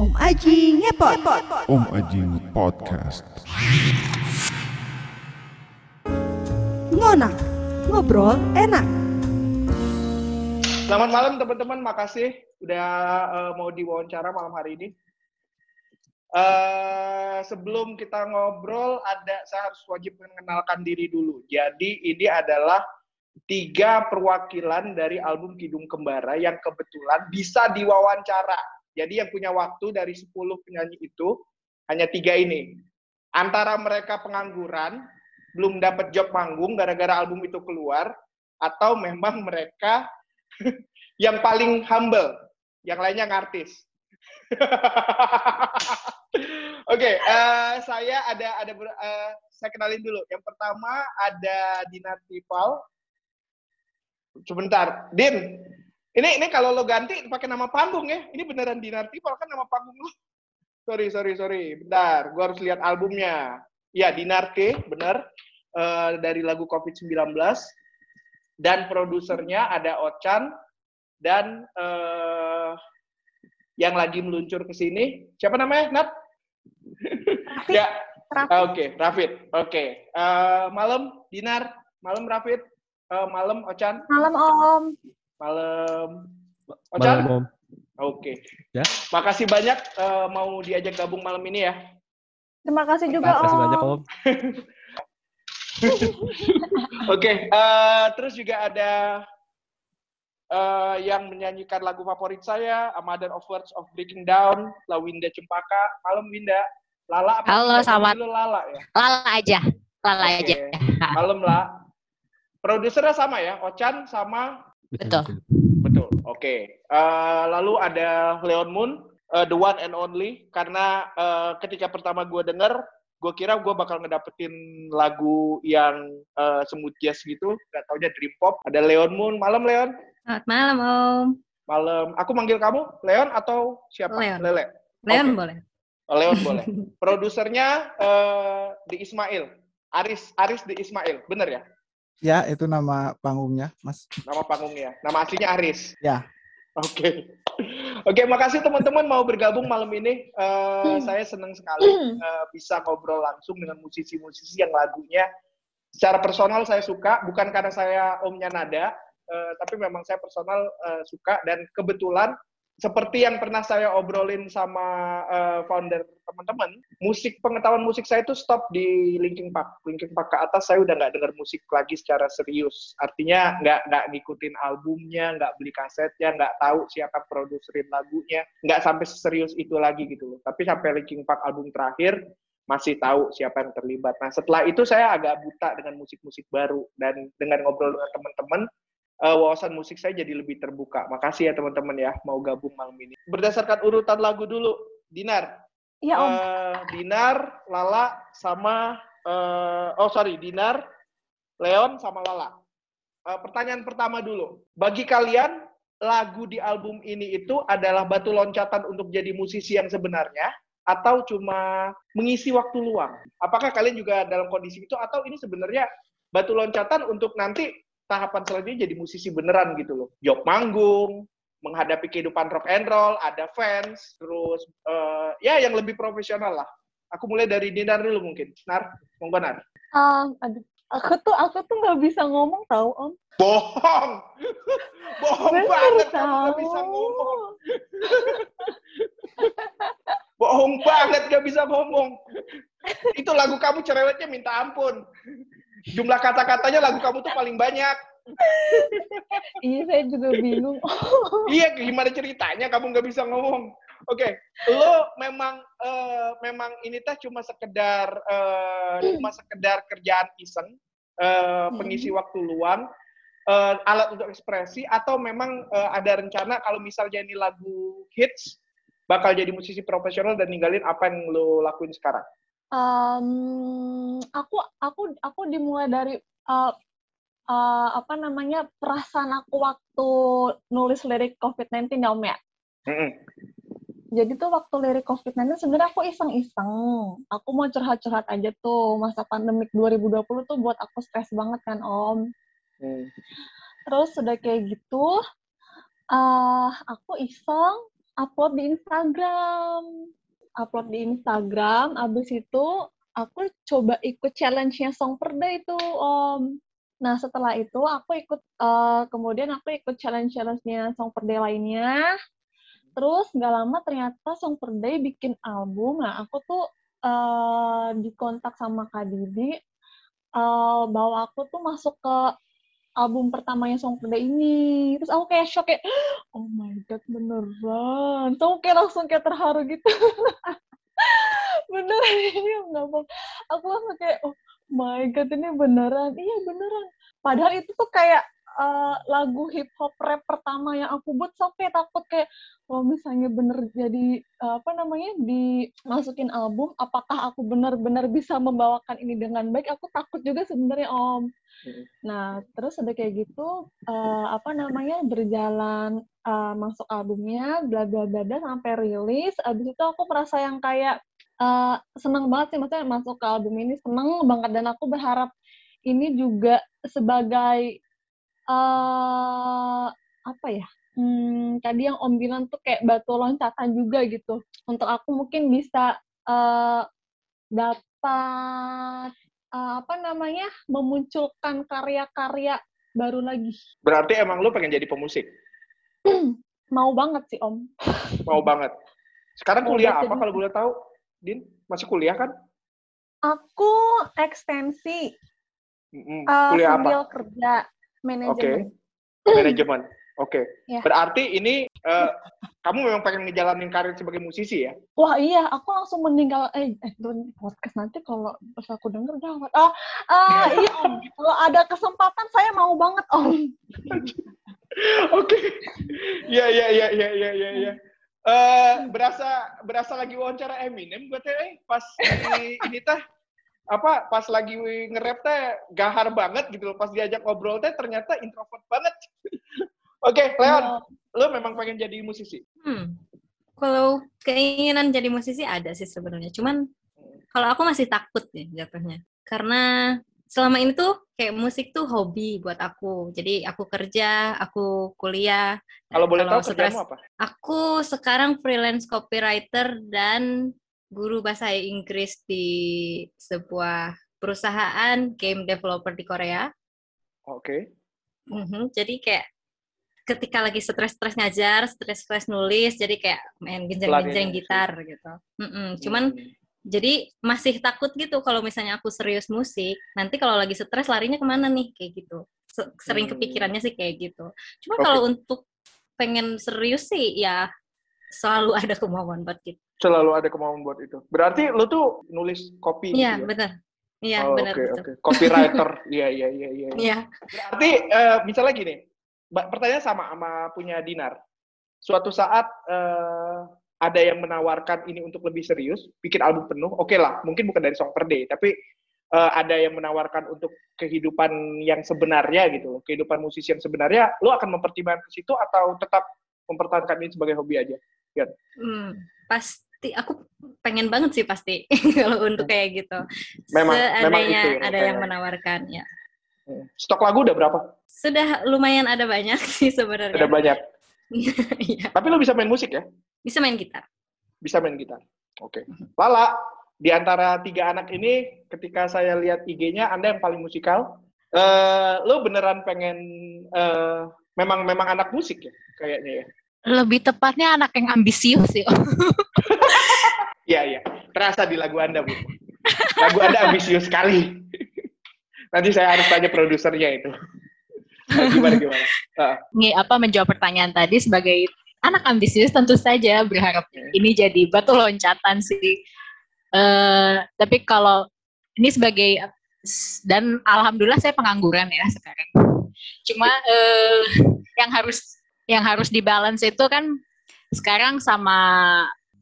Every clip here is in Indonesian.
Om Aji ngepot. Om Ajing Podcast. Ngonak, ngobrol enak. Selamat malam teman-teman, makasih udah eh, mau diwawancara malam hari ini. Eh, sebelum kita ngobrol, ada saya harus wajib mengenalkan diri dulu. Jadi ini adalah tiga perwakilan dari album Kidung Kembara yang kebetulan bisa diwawancara. Jadi yang punya waktu dari 10 penyanyi itu hanya tiga ini. Antara mereka pengangguran, belum dapat job manggung gara-gara album itu keluar, atau memang mereka yang paling humble, yang lainnya ngartis. Oke, eh, saya ada ada eh, saya kenalin dulu. Yang pertama ada Dinar Tipal. Sebentar, Din. Ini ini kalau lo ganti pakai nama panggung ya. Ini beneran Dinar Tipal kan nama panggung lo. Sorry, sorry, sorry. Bentar, gua harus lihat albumnya. Ya, Dinar T, bener. Eh, dari lagu COVID-19. Dan produsernya ada Ochan dan eh, yang lagi meluncur ke sini. Siapa namanya, Nat? ya, ah, oke, Rafid. Oke, Eh, malam Dinar, malam Rafid, Eh, malam Ochan, Malam Om. Malam Ochan. Malam, Om. Oke. Ya. Makasih banyak eh, mau diajak gabung malam ini ya. Terima kasih juga Terima kasih Om. banyak, Om. Oke, eh, terus juga ada eh, yang menyanyikan lagu favorit saya, A Mother of Words of Breaking Down, Lawinda Cempaka. Malam Winda. Lala apa? Halo, selamat. Dulu Lala ya. Lala aja, Lala Oke. aja. Malam lah. Produsernya sama ya, Ochan sama Betul. betul. Oke. Eh, lalu ada Leon Moon, eh, the one and only. Karena eh, ketika pertama gue denger, gue kira gue bakal ngedapetin lagu yang eh, smooth jazz gitu. Gak taunya dream pop. Ada Leon Moon. Malam Leon. Selamat malam Om. Malam. Aku manggil kamu Leon atau siapa? Leon. Lele. Leon Oke. boleh. Oh, Leon boleh. Produsernya eh, di Ismail. Aris Aris di Ismail. Bener ya? Ya, itu nama panggungnya, Mas. Nama panggungnya. Nama aslinya Aris. Ya. Oke. Oke, makasih teman-teman mau bergabung malam ini. Eh, Saya senang sekali eh, bisa ngobrol langsung dengan musisi-musisi yang lagunya secara personal saya suka, bukan karena saya omnya nada, eh, tapi memang saya personal eh, suka dan kebetulan seperti yang pernah saya obrolin sama eh, founder teman-teman, musik pengetahuan musik saya itu stop di Linkin Park. Linkin Park ke atas saya udah nggak dengar musik lagi secara serius. Artinya nggak nggak ngikutin albumnya, nggak beli kasetnya, nggak tahu siapa produserin lagunya, nggak sampai serius itu lagi gitu loh. Tapi sampai Linkin Park album terakhir masih tahu siapa yang terlibat. Nah setelah itu saya agak buta dengan musik-musik baru dan dengan ngobrol dengan teman-teman eh, wawasan musik saya jadi lebih terbuka. Makasih ya teman-teman ya mau gabung malam ini. Berdasarkan urutan lagu dulu, Dinar. Iya Om. Eh, Dinar, Lala, sama eh, oh sorry, Dinar, Leon sama Lala. Eh, pertanyaan pertama dulu, bagi kalian lagu di album ini itu adalah batu loncatan untuk jadi musisi yang sebenarnya atau cuma mengisi waktu luang? Apakah kalian juga dalam kondisi itu atau ini sebenarnya batu loncatan untuk nanti tahapan selanjutnya jadi musisi beneran gitu loh? Job manggung, menghadapi kehidupan rock and roll, ada fans, terus eh, ya yang lebih profesional lah. Aku mulai dari Dinar dulu mungkin. Nar, monggo Nar. Um, aduh. Aku tuh aku tuh nggak bisa ngomong tahu Om. Bohong! Bohong Bener banget kamu tahu. gak bisa ngomong. Bohong banget gak bisa ngomong. Itu lagu kamu cerewetnya minta ampun. Jumlah kata-katanya lagu kamu tuh paling banyak. Iya saya juga bingung. Iya, gimana ceritanya kamu nggak bisa ngomong? Oke, lo memang eh, memang ini teh cuma sekedar eh, cuma sekedar kerjaan iseng, eh, pengisi waktu luang, eh, alat untuk ekspresi atau memang eh, ada rencana kalau misalnya ini lagu hits bakal jadi musisi profesional dan ninggalin apa yang lo lakuin sekarang? Um, aku aku aku dimulai dari uh, uh, apa namanya perasaan aku waktu nulis lirik COVID-19 ya Om ya. Mm-mm. Jadi tuh waktu lirik COVID-19 sebenarnya aku iseng-iseng. Aku mau curhat-curhat aja tuh. Masa pandemik 2020 tuh buat aku stres banget kan, Om. Hmm. Terus udah kayak gitu, eh aku iseng, upload di Instagram. Upload di Instagram, abis itu aku coba ikut challenge-nya Song per Day itu, Om. Nah, setelah itu aku ikut, eh, kemudian aku ikut challenge-challenge-nya Song per Day lainnya. Terus nggak lama ternyata Song per Day bikin album. Nah, aku tuh eh, dikontak sama Kak Didi eh, bahwa aku tuh masuk ke album pertamanya Song Day ini. Terus aku kayak shock kayak, oh my god beneran. Terus aku kayak langsung kayak terharu gitu. beneran ini nggak bohong. Aku langsung kayak, oh my god ini beneran. Iya beneran. Padahal itu tuh kayak eh, lagu hip hop rap pertama yang aku buat sampai takut kayak kalau misalnya bener jadi eh, apa namanya dimasukin album apakah aku benar-benar bisa membawakan ini dengan baik? Aku takut juga sebenarnya om. Hmm. nah terus ada kayak gitu eh, apa namanya berjalan eh, masuk albumnya bla bla bla bla sampai rilis. Abis itu aku merasa yang kayak eh, seneng banget sih maksudnya masuk ke album ini seneng banget. Dan aku berharap ini juga sebagai eh apa ya hmm, tadi yang Om bilang tuh kayak batu loncatan juga gitu untuk aku mungkin bisa eh dapat eh, apa namanya memunculkan karya-karya baru lagi Berarti emang lu pengen jadi pemusik? mau banget sih Om Mau banget. Sekarang kuliah apa kalau boleh tahu? Din, masih kuliah kan? aku ekstensi Mm-mm. eh, kuliah sambil apa? kerja manajemen Manajemen. Oke. Ya. Berarti ini eh, kamu memang pengen ngejalanin karir sebagai musisi ya? Wah iya, aku langsung meninggal. Eh, eh Don, podcast nanti kalau pas aku denger gawat. Ah, ah iya om. Kalau ada kesempatan saya mau banget om. Oke. Iya iya iya iya iya iya. iya. Eh, berasa berasa lagi wawancara Eminem gue teh eh, pas di ini teh apa pas lagi nge-rap teh gahar banget gitu loh pas diajak ngobrol teh ternyata introvert banget. Oke, Leon, lu memang pengen jadi musisi? Hmm. Kalau keinginan jadi musisi ada sih sebenarnya. Cuman kalau aku masih takut nih jatuhnya. Karena selama ini tuh kayak musik tuh hobi buat aku. Jadi aku kerja, aku kuliah. Kalau boleh tahu kerjaanmu apa? Aku sekarang freelance copywriter dan guru bahasa Inggris di sebuah perusahaan game developer di Korea. Oke. Mhm, Jadi kayak ketika lagi stres-stres ngajar, stres-stres nulis, jadi kayak main genjreng-genjreng gitar gitu. Mm-mm, Cuman Hmm. jadi masih takut gitu kalau misalnya aku serius musik, nanti kalau lagi stres larinya ke mana nih kayak gitu. Se- Sering Hmm. kepikirannya sih kayak gitu. Cuma Oke. kalau untuk pengen serius sih ya selalu ada kemauan buat gitu. selalu ada kemauan buat itu. Berarti lu tuh nulis kopi Iya, gitu ya? benar. Iya, Oh, benar Oke, betul. oke. Copywriter. Iya, iya, iya, iya. Iya. Berarti eh, misalnya gini, pertanyaan sama sama punya Dinar. Suatu saat eh, ada yang menawarkan ini untuk lebih serius, bikin album penuh, oke lah, mungkin bukan dari Song Per Day, tapi eh, ada yang menawarkan untuk kehidupan yang sebenarnya gitu loh, kehidupan musisi yang sebenarnya, lo akan mempertimbangkan ke situ atau tetap mempertahankan ini sebagai hobi aja? Hmm, pasti aku pengen banget sih pasti kalau untuk kayak gitu. Memang- memang Seadanya itu yang ada yang menawarkan ya. Hmm. Stok lagu udah berapa? Sudah lumayan ada banyak sih sebenarnya. Udah banyak. Iya, Tapi lo bisa main musik ya? bisa main gitar. bisa main gitar. Oke. Lala, di antara tiga anak ini, ketika saya lihat IG-nya, Anda yang paling musikal. Eh, lo beneran pengen, eh, memang memang anak musik ya, kayaknya ya? Lebih tepatnya anak yang ambisius sih. Om. Iya, iya. Terasa di lagu Anda, Bu. Lagu Anda ambisius sekali. Nanti saya harus tanya produsernya itu. Nah, gimana, gimana? Ah, Nih apa menjawab pertanyaan tadi sebagai anak ambisius tentu saja berharap ini jadi batu loncatan sih. Eh tapi kalau ini sebagai dan alhamdulillah saya pengangguran ya sekarang. Cuma eh, yang harus yang harus dibalance itu kan sekarang sama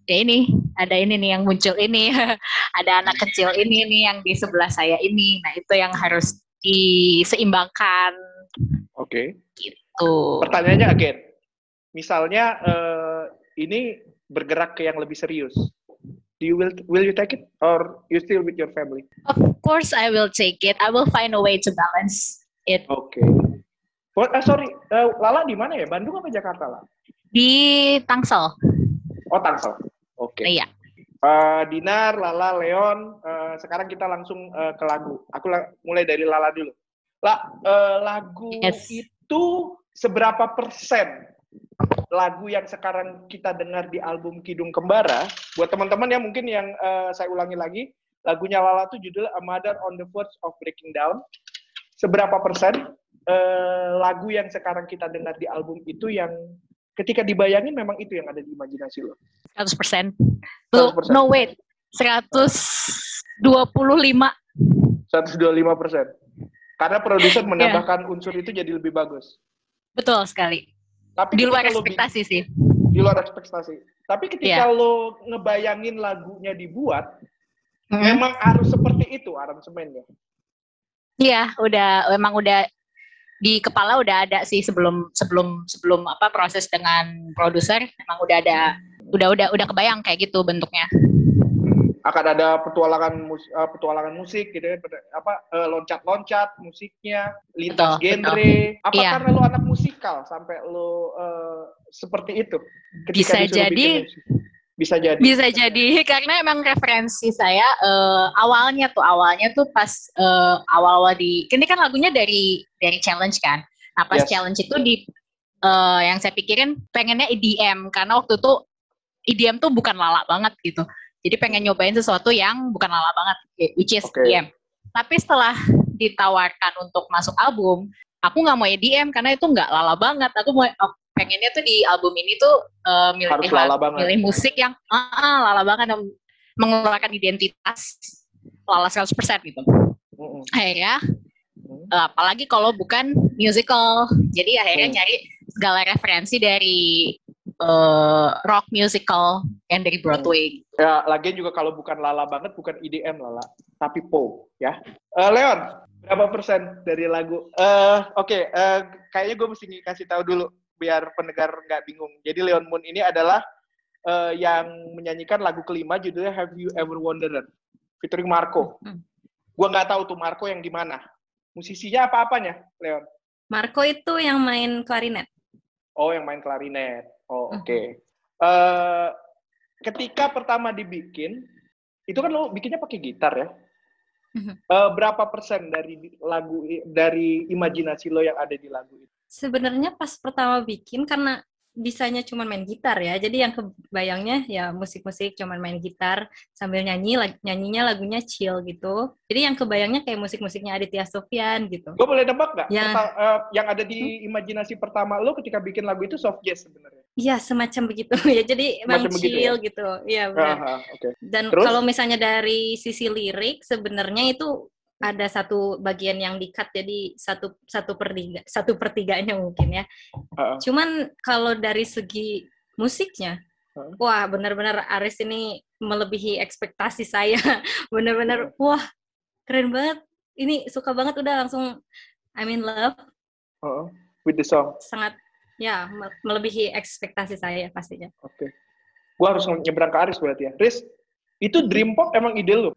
ya ini ada ini nih yang muncul ini ada anak kecil ini nih yang di sebelah saya ini nah itu yang harus diseimbangkan Oke. tuh Pertanyaannya again. Misalnya, eh, ini bergerak ke yang lebih serius. Do you will will you take it or you still with your family? Of course, I will take it. I will find a way to balance it Oke. What, ah, sorry, eh, Lala di mana ya? Bandung apa Jakarta lah? di Tangsel. Oh Tangsel. Oke. Iya. Eh, Dinar, Lala, Leon. eh, sekarang kita langsung eh, ke lagu. Aku la- mulai dari Lala dulu. La, eh, lagu Yes. itu seberapa persen lagu yang sekarang kita dengar di album Kidung Kembara? Buat teman-teman yang mungkin yang eh, saya ulangi lagi, lagunya Lala itu judulnya A Mother on the Verge of Breaking Down. Seberapa persen eh, lagu yang sekarang kita dengar di album itu yang ketika dibayangin memang itu yang ada di imajinasi lo? 100%. Tuh, 100%. no wait. 125. 125 persen. Karena produser Iya. menambahkan unsur itu jadi lebih bagus. Betul sekali. Tapi Di luar lo ekspektasi sih. Di luar ekspektasi. Tapi ketika Iya. lo ngebayangin lagunya dibuat, Mm. memang harus seperti itu aransemennya. Iya, udah emang udah di kepala udah ada sih sebelum sebelum sebelum apa proses dengan produser emang udah ada udah udah udah kebayang kayak gitu bentuknya. Akan ada petualangan mus- eh, petualangan musik gitu ya, apa eh, loncat-loncat musiknya, lintas Betul, genre. Apa Iya. karena lo anak musikal sampai lo eh, seperti itu? ketika Bisa jadi. Bisa jadi. Bisa jadi karena emang referensi saya eh, awalnya tuh awalnya tuh pas eh, awal-awal di ini kan lagunya dari dari challenge kan. Nah pas Yes. challenge itu di eh, yang saya pikirin pengennya EDM karena waktu itu EDM tuh bukan lala banget gitu. Jadi pengen nyobain sesuatu yang bukan lala banget, which is Oke. EDM. Tapi setelah ditawarkan untuk masuk album, aku nggak mau EDM karena itu nggak lala banget. Aku mau pengennya tuh di album ini tuh eh, milih Harus lala banget. milih musik yang ah, ah, lala banget dan mengeluarkan identitas lala 100% gitu. Mm-mm. Akhirnya Hmm. eh, apalagi kalau bukan musical. Jadi akhirnya Hmm. nyari segala referensi dari eh, rock musical yang dari Broadway. Ya, lagian juga kalau bukan Lala banget, bukan IDM Lala, tapi Po, ya. Eh, Leon, berapa persen dari lagu? Eh, Oke, eh, kayaknya gue mesti kasih tahu dulu, biar pendengar nggak bingung. Jadi Leon Moon ini adalah eh, yang menyanyikan lagu kelima, judulnya Have You Ever Wondered, featuring Marco. Hmm. Gue nggak tahu tuh Marco yang di mana. Musisinya apa-apanya, Leon? Marco itu yang main klarinet. Oh, yang main klarinet. Oh, Mhm. oke. Eh, ketika pertama dibikin, itu kan lo bikinnya pakai gitar ya. Mhm. Eh, berapa persen dari lagu dari imajinasi lo yang ada di lagu itu? Sebenarnya pas pertama bikin karena bisanya cuma main gitar ya. Jadi yang kebayangnya ya musik-musik cuma main gitar sambil nyanyi, lag- nyanyinya lagunya chill gitu. Jadi yang kebayangnya kayak musik-musiknya Aditya Sofyan gitu. Gue boleh nebak nggak? Ya. Eh, yang ada di imajinasi pertama lo ketika bikin lagu itu soft jazz sebenarnya. Iya, semacam begitu ya. Jadi emang Semacam begitu chill gitu. Iya, benar. Aha, Oke. Dan kalau misalnya dari sisi lirik sebenarnya itu ada satu bagian yang di-cut jadi satu satu per tiga satu per tiganya mungkin ya. Heeh. Cuman kalau dari segi musiknya, Heeh. wah benar-benar Aris ini melebihi ekspektasi saya. Benar-benar wah keren banget. Ini suka banget udah langsung I'm in love. Heeh. With the song. Sangat ya me- melebihi ekspektasi saya pastinya. Oke. Gue harus nyebrang ke Aris berarti ya. Riz, itu dream pop emang ide lo?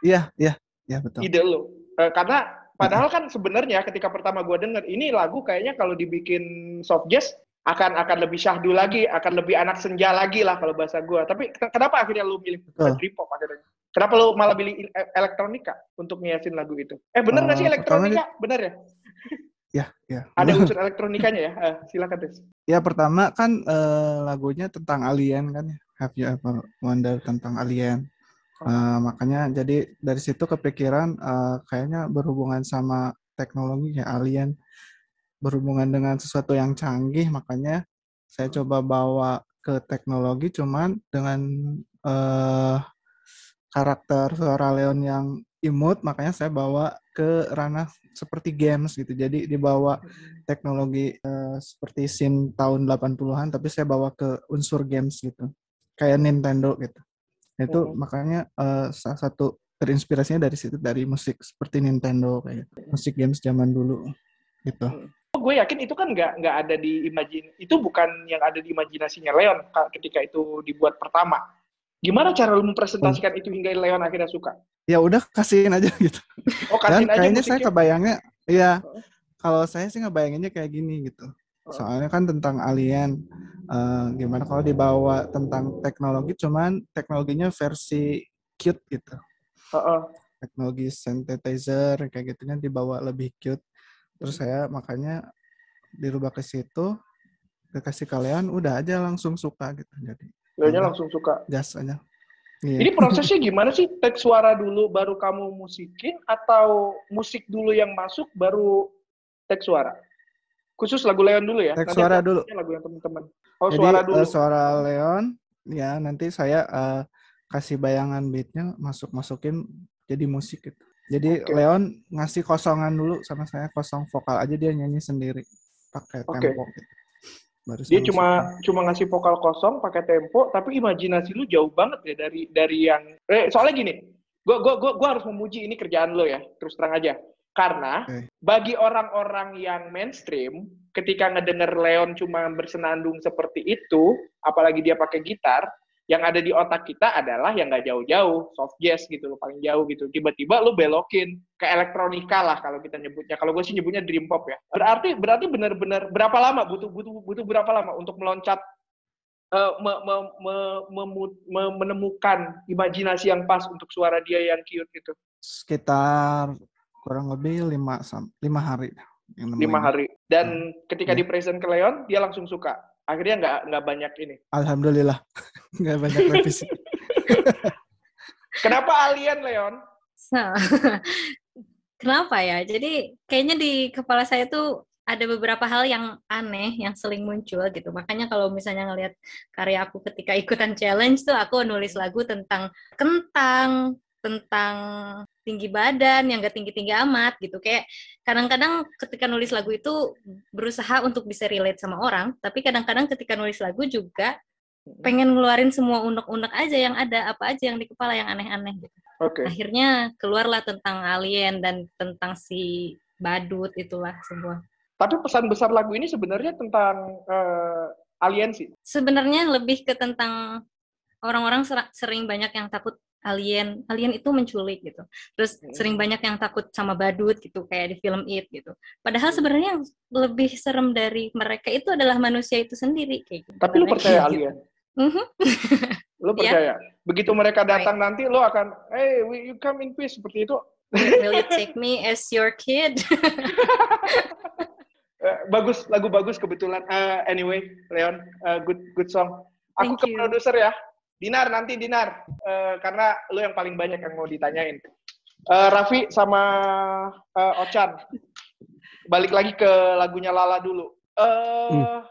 Iya, iya, iya betul. ide lo. Eh, karena padahal kan sebenarnya ketika pertama gue denger ini lagu kayaknya kalau dibikin soft jazz akan akan lebih syahdu lagi, akan lebih anak senja lagi lah kalau bahasa gue. Tapi ke- kenapa akhirnya lu milih dream pop akhirnya? Kenapa lu malah pilih e- elektronika untuk ngiasin lagu itu? Eh bener nggak sih Eh, pertama elektronika? Bener ya? Ya, ya. Ada unsur elektronikanya ya? Eh, silakan Riz. Ya pertama kan eh, lagunya tentang alien kan ya. Have you ever wonder tentang alien? Eh, makanya jadi dari situ kepikiran eh, kayaknya berhubungan sama teknologi ya alien berhubungan dengan sesuatu yang canggih makanya saya coba bawa ke teknologi cuman dengan eh, karakter suara Leon yang imut makanya saya bawa ke ranah seperti games gitu. Jadi dibawa teknologi eh, seperti scene tahun 80-an tapi saya bawa ke unsur games gitu. Kayak Nintendo gitu itu Oh. makanya eh, salah satu terinspirasinya dari situ dari musik seperti Nintendo kayak musik games zaman dulu gitu gue yakin itu kan nggak nggak ada di imajin itu bukan yang ada di imajinasinya Leon ka- ketika itu dibuat pertama. Gimana cara lu mempresentasikan itu hingga Leon akhirnya suka? ya udah kasihin aja gitu Oh dan kasihin aja kayaknya saya kebayangnya ya Oh. kalau saya sih ngebayanginnya kayak gini gitu Oh. Soalnya kan tentang alien eh, gimana kalau dibawa tentang teknologi, cuman teknologinya versi cute gitu. Heeh. Teknologi synthesizer kayak gitu kan dibawa lebih cute. Terus saya makanya dirubah ke situ, dikasih kalian, udah aja langsung suka gitu. Jadi Udah. langsung suka. gas aja. Iya. Ini prosesnya gimana sih? Tek suara dulu baru kamu musikin atau musik dulu yang masuk baru tek suara? Khusus lagu Leon dulu ya. Tek Nanti suara dulu. lagu yang teman-teman. Oh, Jadi suara eh, dulu. suara Leon, ya nanti saya eh, kasih bayangan beatnya masuk masukin jadi musik gitu. Jadi Oke. Leon ngasih kosongan dulu sama saya kosong vokal aja dia nyanyi sendiri pakai Oke. tempo gitu. Baru Dia cuma masukin. cuma ngasih vokal kosong pakai tempo, tapi imajinasi lu jauh banget ya dari dari yang eh, soalnya gini. Gua gua gua gua harus memuji ini kerjaan lo ya, terus terang aja. Karena bagi orang-orang yang mainstream, ketika ngedenger Leon cuma bersenandung seperti itu, apalagi dia pakai gitar, yang ada di otak kita adalah yang nggak jauh-jauh, soft jazz gitu loh, paling jauh gitu. Tiba-tiba lu belokin ke elektronika lah kalau kita nyebutnya. Kalau gue sih nyebutnya dream pop ya. Berarti berarti benar-benar berapa lama butuh butuh butuh berapa lama untuk meloncat eh, me- me- me- memu- me- menemukan imajinasi yang pas untuk suara dia yang cute gitu. sekitar kurang lebih lima sam lima hari. yang lima hari dan ketika Ya. di present ke Leon dia langsung suka akhirnya nggak nggak banyak ini Alhamdulillah nggak banyak revisi. kenapa alien Leon Nah, kenapa ya? Jadi kayaknya di kepala saya tuh ada beberapa hal yang aneh yang sering muncul gitu. Makanya kalau misalnya ngelihat karya aku ketika ikutan challenge tuh aku nulis lagu tentang kentang, tentang tinggi badan yang gak tinggi-tinggi amat gitu. Kayak kadang-kadang ketika nulis lagu itu berusaha untuk bisa relate sama orang, tapi kadang-kadang ketika nulis lagu juga pengen ngeluarin semua unek-unek aja yang ada, apa aja yang di kepala yang aneh-aneh gitu oke akhirnya keluarlah tentang alien dan tentang si badut itulah semua. tapi pesan besar lagu ini sebenarnya tentang eh, alien sih Sebenarnya lebih ke tentang orang-orang ser- sering banyak yang takut alien, alien itu menculik gitu. Terus Hmm. sering banyak yang takut sama badut gitu kayak di film It gitu. Padahal Hmm. sebenarnya yang lebih serem dari mereka itu adalah manusia itu sendiri kayak gitu. tapi lu percaya gitu. alien Mhm. lu Iya. percaya begitu mereka datang nanti lu akan hey we- you come in peace seperti itu Will you take me as your kid? Eh, bagus lagu bagus kebetulan Eh, anyway Leon eh, good good song aku Thank ke produser ya Dinar nanti Dinar. Eh, karena lu yang paling banyak yang mau ditanyain. Eh, Raffi sama eh, Ochan balik lagi ke lagunya Lala dulu. Eh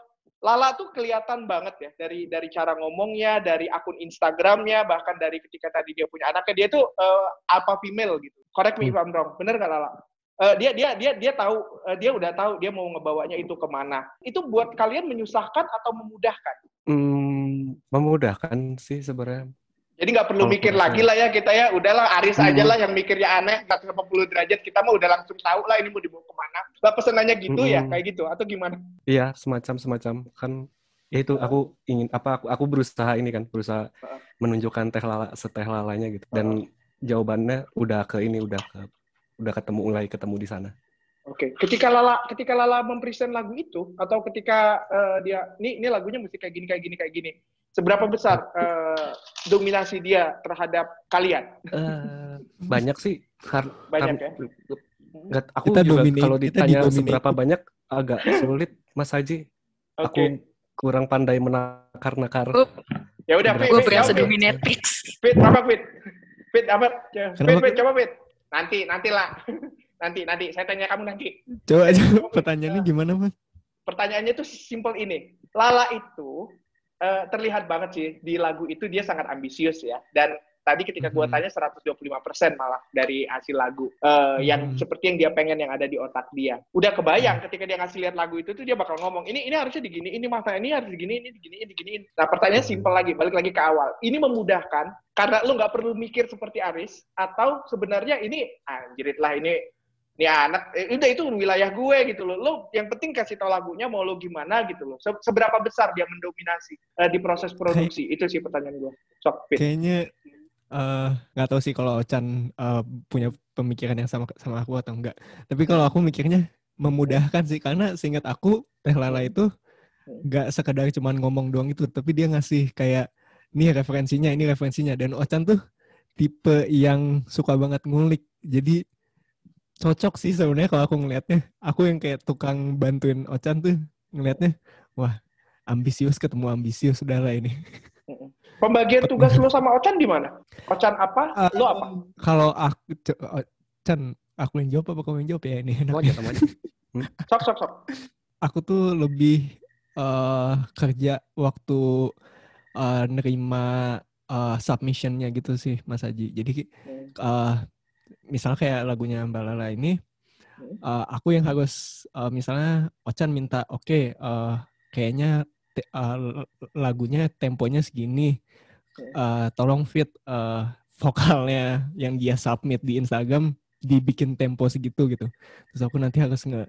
Lala tuh kelihatan banget ya dari dari cara ngomongnya, dari akun Instagramnya, bahkan dari ketika tadi dia punya anaknya dia tuh eh, alpha female gitu. Correct me if I'm wrong, bener nggak Lala? Eh, dia dia dia dia tahu eh, dia udah tahu dia mau ngebawanya itu ke mana. Itu buat kalian menyusahkan atau memudahkan? Hmm, memudahkan sih sebenarnya. Jadi nggak perlu mikir lagi lah ya kita ya, udahlah Aris Hmm. aja lah yang mikirnya aneh 180 derajat kita mah udah langsung tahu lah ini mau dibawa ke mana. Lah pesenannya gitu ya, Mm-mm. kayak gitu atau gimana? Iya, semacam semacam kan ya itu aku ingin apa aku aku berusaha ini kan berusaha menunjukkan teh lala seteh lalanya gitu dan jawabannya udah ke ini udah ke udah ketemu mulai ketemu di sana. Oke, ketika Lala ketika Lala mempresent lagu itu atau ketika eh, dia ini ini lagunya mesti kayak gini kayak gini kayak gini. Seberapa besar eh, dominasi dia terhadap kalian? Eh, banyak sih kar Banyak kar- ya? aku Kita juga dominate- kalau kita ditanya didominate. seberapa banyak agak sulit Mas Haji. Oke. Aku kurang pandai menakar-nakar. Ya udah, Fit, Gue Fit, berasa dominatrix. Fit, apa Fit? Fit apa? Fit, Fit? coba Fit. Nanti, nantilah. nanti, nanti. Saya tanya kamu nanti. Coba aja pertanyaannya gimana, Mas? Pertanyaannya tuh simple ini. Lala itu eh, terlihat banget sih di lagu itu dia sangat ambisius ya. Dan tadi ketika gua Mhm. tanya 125% malah dari hasil lagu eh, yang Mhm. seperti yang dia pengen yang ada di otak dia. Udah kebayang ketika dia ngasih lihat lagu itu tuh dia bakal ngomong, "Ini ini harusnya digini, ini masa ini harus digini, ini digini, ini diginiin." Nah, pertanyaan simple lagi, balik lagi ke awal. Ini memudahkan karena lu nggak perlu mikir seperti Aris atau sebenarnya ini anjirit lah ini ini anak eh, udah itu wilayah gue gitu loh. Lo yang penting kasih tau lagunya mau lo gimana gitu loh. Se- seberapa besar dia mendominasi eh, di proses produksi? Itu sih pertanyaan gue. Sok, Fit. Kayaknya eh, nggak tahu sih kalau Ochan eh, punya pemikiran yang sama sama aku atau enggak. Tapi kalau aku mikirnya memudahkan sih karena seingat aku Teh Lala itu nggak sekedar cuman ngomong doang itu, tapi dia ngasih kayak ini referensinya, ini referensinya. Dan Ochan tuh tipe yang suka banget ngulik. Jadi cocok sih sebenarnya kalau aku ngelihatnya. Aku yang kayak tukang bantuin Ochan tuh ngelihatnya, wah ambisius ketemu ambisius lah ini. Pembagian tugas lu sama Ochan di mana? Ochan apa? Lu apa? Kalau aku, Ochan, aku yang jawab apa kamu yang jawab ya ini? Aja sama aja. Sok, sok, sok. aku tuh lebih eh kerja waktu eh, nerima eh, submissionnya gitu sih Mas Haji. Jadi eh misalnya kayak lagunya Mbak Lala ini, eh, aku yang harus eh, misalnya Ochan minta, oke, eh, kayaknya te- l- lagunya temponya segini, Eh, tolong fit eh, vokalnya yang dia submit di Instagram dibikin tempo segitu gitu. Terus aku nanti harus nge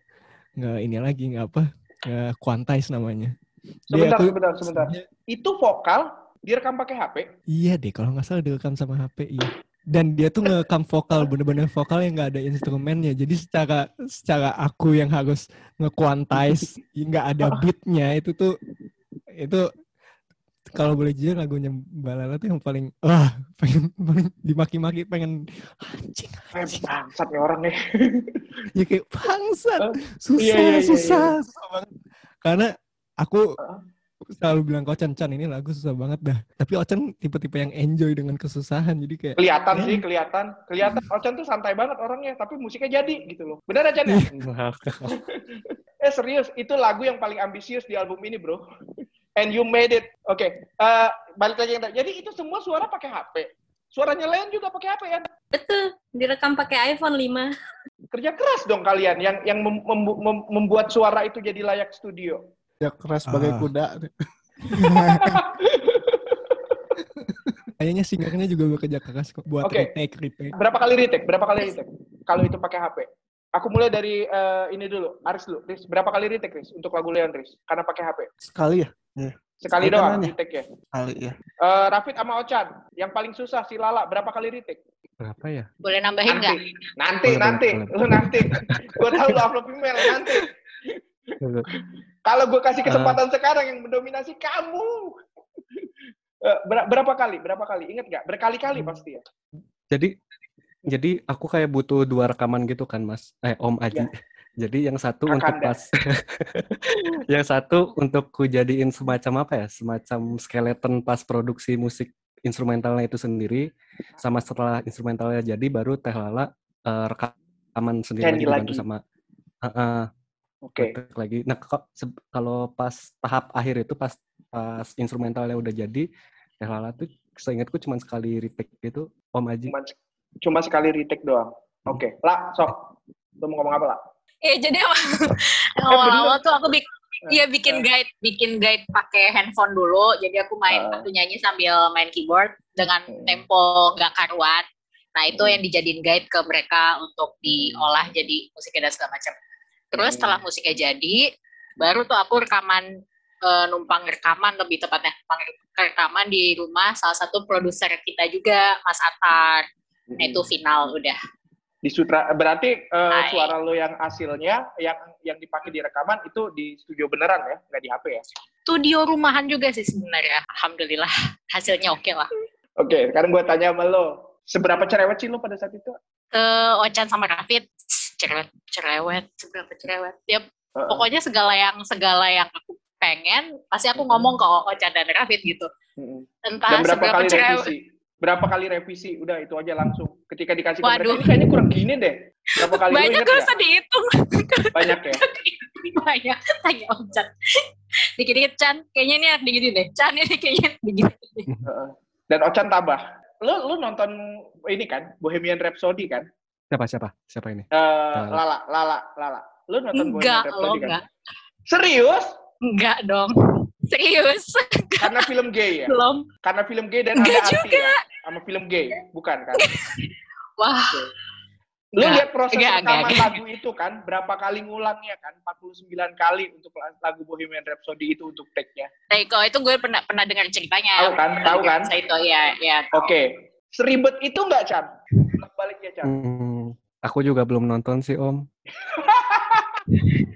nge ini lagi nggak apa nge quantize namanya. Sebentar, aku- sebentar, sebentar. Itu vokal direkam pakai HP. Iya deh, kalau nggak salah direkam sama HP, iya. Dan dia tuh ngerekam vokal, bener-bener vokal yang nggak ada instrumennya. Jadi secara secara aku yang harus nge-quantize, nggak ada beatnya, itu tuh itu kalau boleh jujur lagunya Mbak Lala tuh yang paling wah pengen paling dimaki-maki pengen anjing Eh, bangsat nih orang nih. ya kayak bangsat susah Iya, iya, iya, susah iya. susah banget karena aku selalu bilang ke Ochan Chan ini lagu susah banget dah tapi Ochan tipe-tipe yang enjoy dengan kesusahan jadi kayak Kelihatan ya, sih, kelihatan. Kelihatan Ochan tuh santai banget orangnya, tapi musiknya jadi gitu loh. Benar aja ya? Eh serius, itu lagu yang paling ambisius di album ini, bro. And you made it. Oke, eh, balik lagi yang tadi. Jadi itu semua suara pakai HP. Suaranya Leon juga pakai HP ya? Betul, direkam pakai iPhone 5. Kerja keras dong kalian yang yang mem- mem- mem- membuat suara itu jadi layak studio. Ya keras sebagai Ah. kuda. kayaknya singernya juga bekerja keras kok buat Oke. retake retake Berapa kali retake? Berapa kali retake? Kalau itu pakai HP. Aku mulai dari eh, ini dulu, Aris dulu. Riz, berapa kali retake, Riz? Untuk lagu Leon, Riz? Karena pakai HP. Sekali ya? Iya. Sekali Sekali doang aja. retake ya. Sekali ya. Eh, Rafid sama Ochan, yang paling susah si Lala, berapa kali retake? Berapa ya? Boleh nambahin nggak? Nanti, nanti, Boleh, nanti, boleh, lu nanti. Gue tahu lu upload email nanti. Kalau gue kasih kesempatan sekarang yang mendominasi kamu. Eh, ber- berapa kali? Berapa kali? Ingat nggak? Berkali-kali pasti ya. Jadi jadi aku kayak butuh dua rekaman gitu kan Mas. Eh Om Aji. Jadi yang satu untuk Kakanda. pas yang satu untuk ku jadiin semacam apa ya? Semacam skeleton pas produksi musik instrumentalnya itu sendiri sama setelah instrumentalnya jadi baru Teh Lala eh, rekaman sendiri lagi sama Heeh, Oke. retake lagi. Nah, kalau pas tahap akhir itu pas pas instrumentalnya udah jadi Teh Lala tuh seingatku cuma sekali retake gitu Om Aji. Cuma, cuma sekali retake doang. Oke. Lah, sok. Lu mau ngomong apa, lah? Eh jadi awal-awal tuh aku bikin Iya bikin guide, bikin guide pakai handphone dulu. Jadi aku main Ah. waktu nyanyi sambil main keyboard dengan tempo nggak karuan. Nah itu yang dijadiin guide ke mereka untuk diolah jadi musiknya dan segala macam. Terus setelah musiknya jadi, baru tuh aku rekaman eh, numpang rekaman lebih tepatnya numpang rekaman di rumah salah satu produser kita juga Mas Atar. Nah itu final udah. Di sutra berarti eh, Hai. suara lo yang hasilnya yang yang dipakai di rekaman itu di studio beneran ya, nggak di HP ya? Studio rumahan juga sih sebenarnya. Alhamdulillah hasilnya oke lah. Oke, sekarang gue tanya sama lo, seberapa cerewet sih lo pada saat itu? ke Ochan sama Rafid cerewet cerewet seberapa cerewet tiap Heeh. pokoknya segala yang segala yang aku pengen pasti aku ngomong ke Ochan dan Rafid gitu entah Dan berapa seberapa kali cerewet revisi? Berapa kali revisi? Udah itu aja langsung. Ketika dikasih Waduh. ini kayaknya kurang gini deh. Berapa kali banyak gak usah dihitung Banyak ya. banyak tanya Ochan dikit-dikit Chan kayaknya ini harus digini deh Chan ini kayaknya digini Heeh. Dan Ochan tabah. Lo lo nonton ini kan Bohemian Rhapsody kan? Siapa siapa? Siapa ini? Eh, Lala, Lala, Lala. Lo nonton enggak Bohemian lo Rhapsody kan? enggak Serius? enggak dong serius Karena film gay ya? belum Karena film gay dan Enggak ada arti ya? Sama film gay, bukan kan? wah Lu Enggak, lihat proses enggak, rekaman enggak, enggak. lagu itu kan, berapa kali ngulangnya kan? 49 kali untuk lagu Bohemian Rhapsody itu untuk take-nya. Kalau itu gue pernah pernah dengar ceritanya Tahu kan? Tahu kan? Itu ya ya Oke. Seribet itu nggak, Chan? Baliknya, Chan. Hmm, aku juga belum nonton sih Om.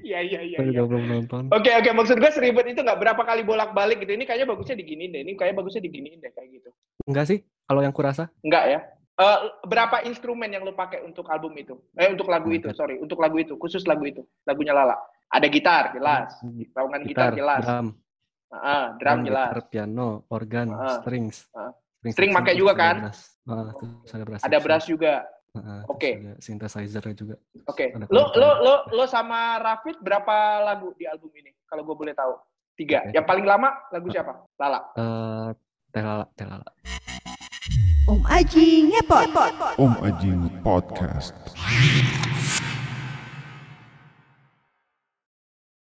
Iya, iya iya iya. Baru iya. 20 nonton. Oke oke maksud gue seribet itu nggak berapa kali bolak balik gitu. Ini kayaknya bagusnya diginiin deh. Ini kayaknya bagusnya diginiin deh kayak gitu. Enggak sih, kalau yang kurasa. Enggak ya? Eh, berapa instrumen yang lu pakai untuk album itu? Eh untuk lagu itu, sorry, untuk lagu itu, khusus lagu itu, lagunya Lala. Ada gitar, jelas. Raungan gitar, jelas. drum, Ah, drum jelas. gitar, piano, organ, Ah. strings. Ah. String pakai juga kan? brass. Ah, ada brass. Ada brass juga. Terus Oke. ada synthesizer juga. Oke. Ada Lo lo lo lo sama Rafid berapa lagu di album ini? Kalau gue boleh tahu. Tiga. Oke. Yang paling lama lagu siapa? Lala. Eh, telala, telala. Om Aji ngepot. Om Ajing Podcast.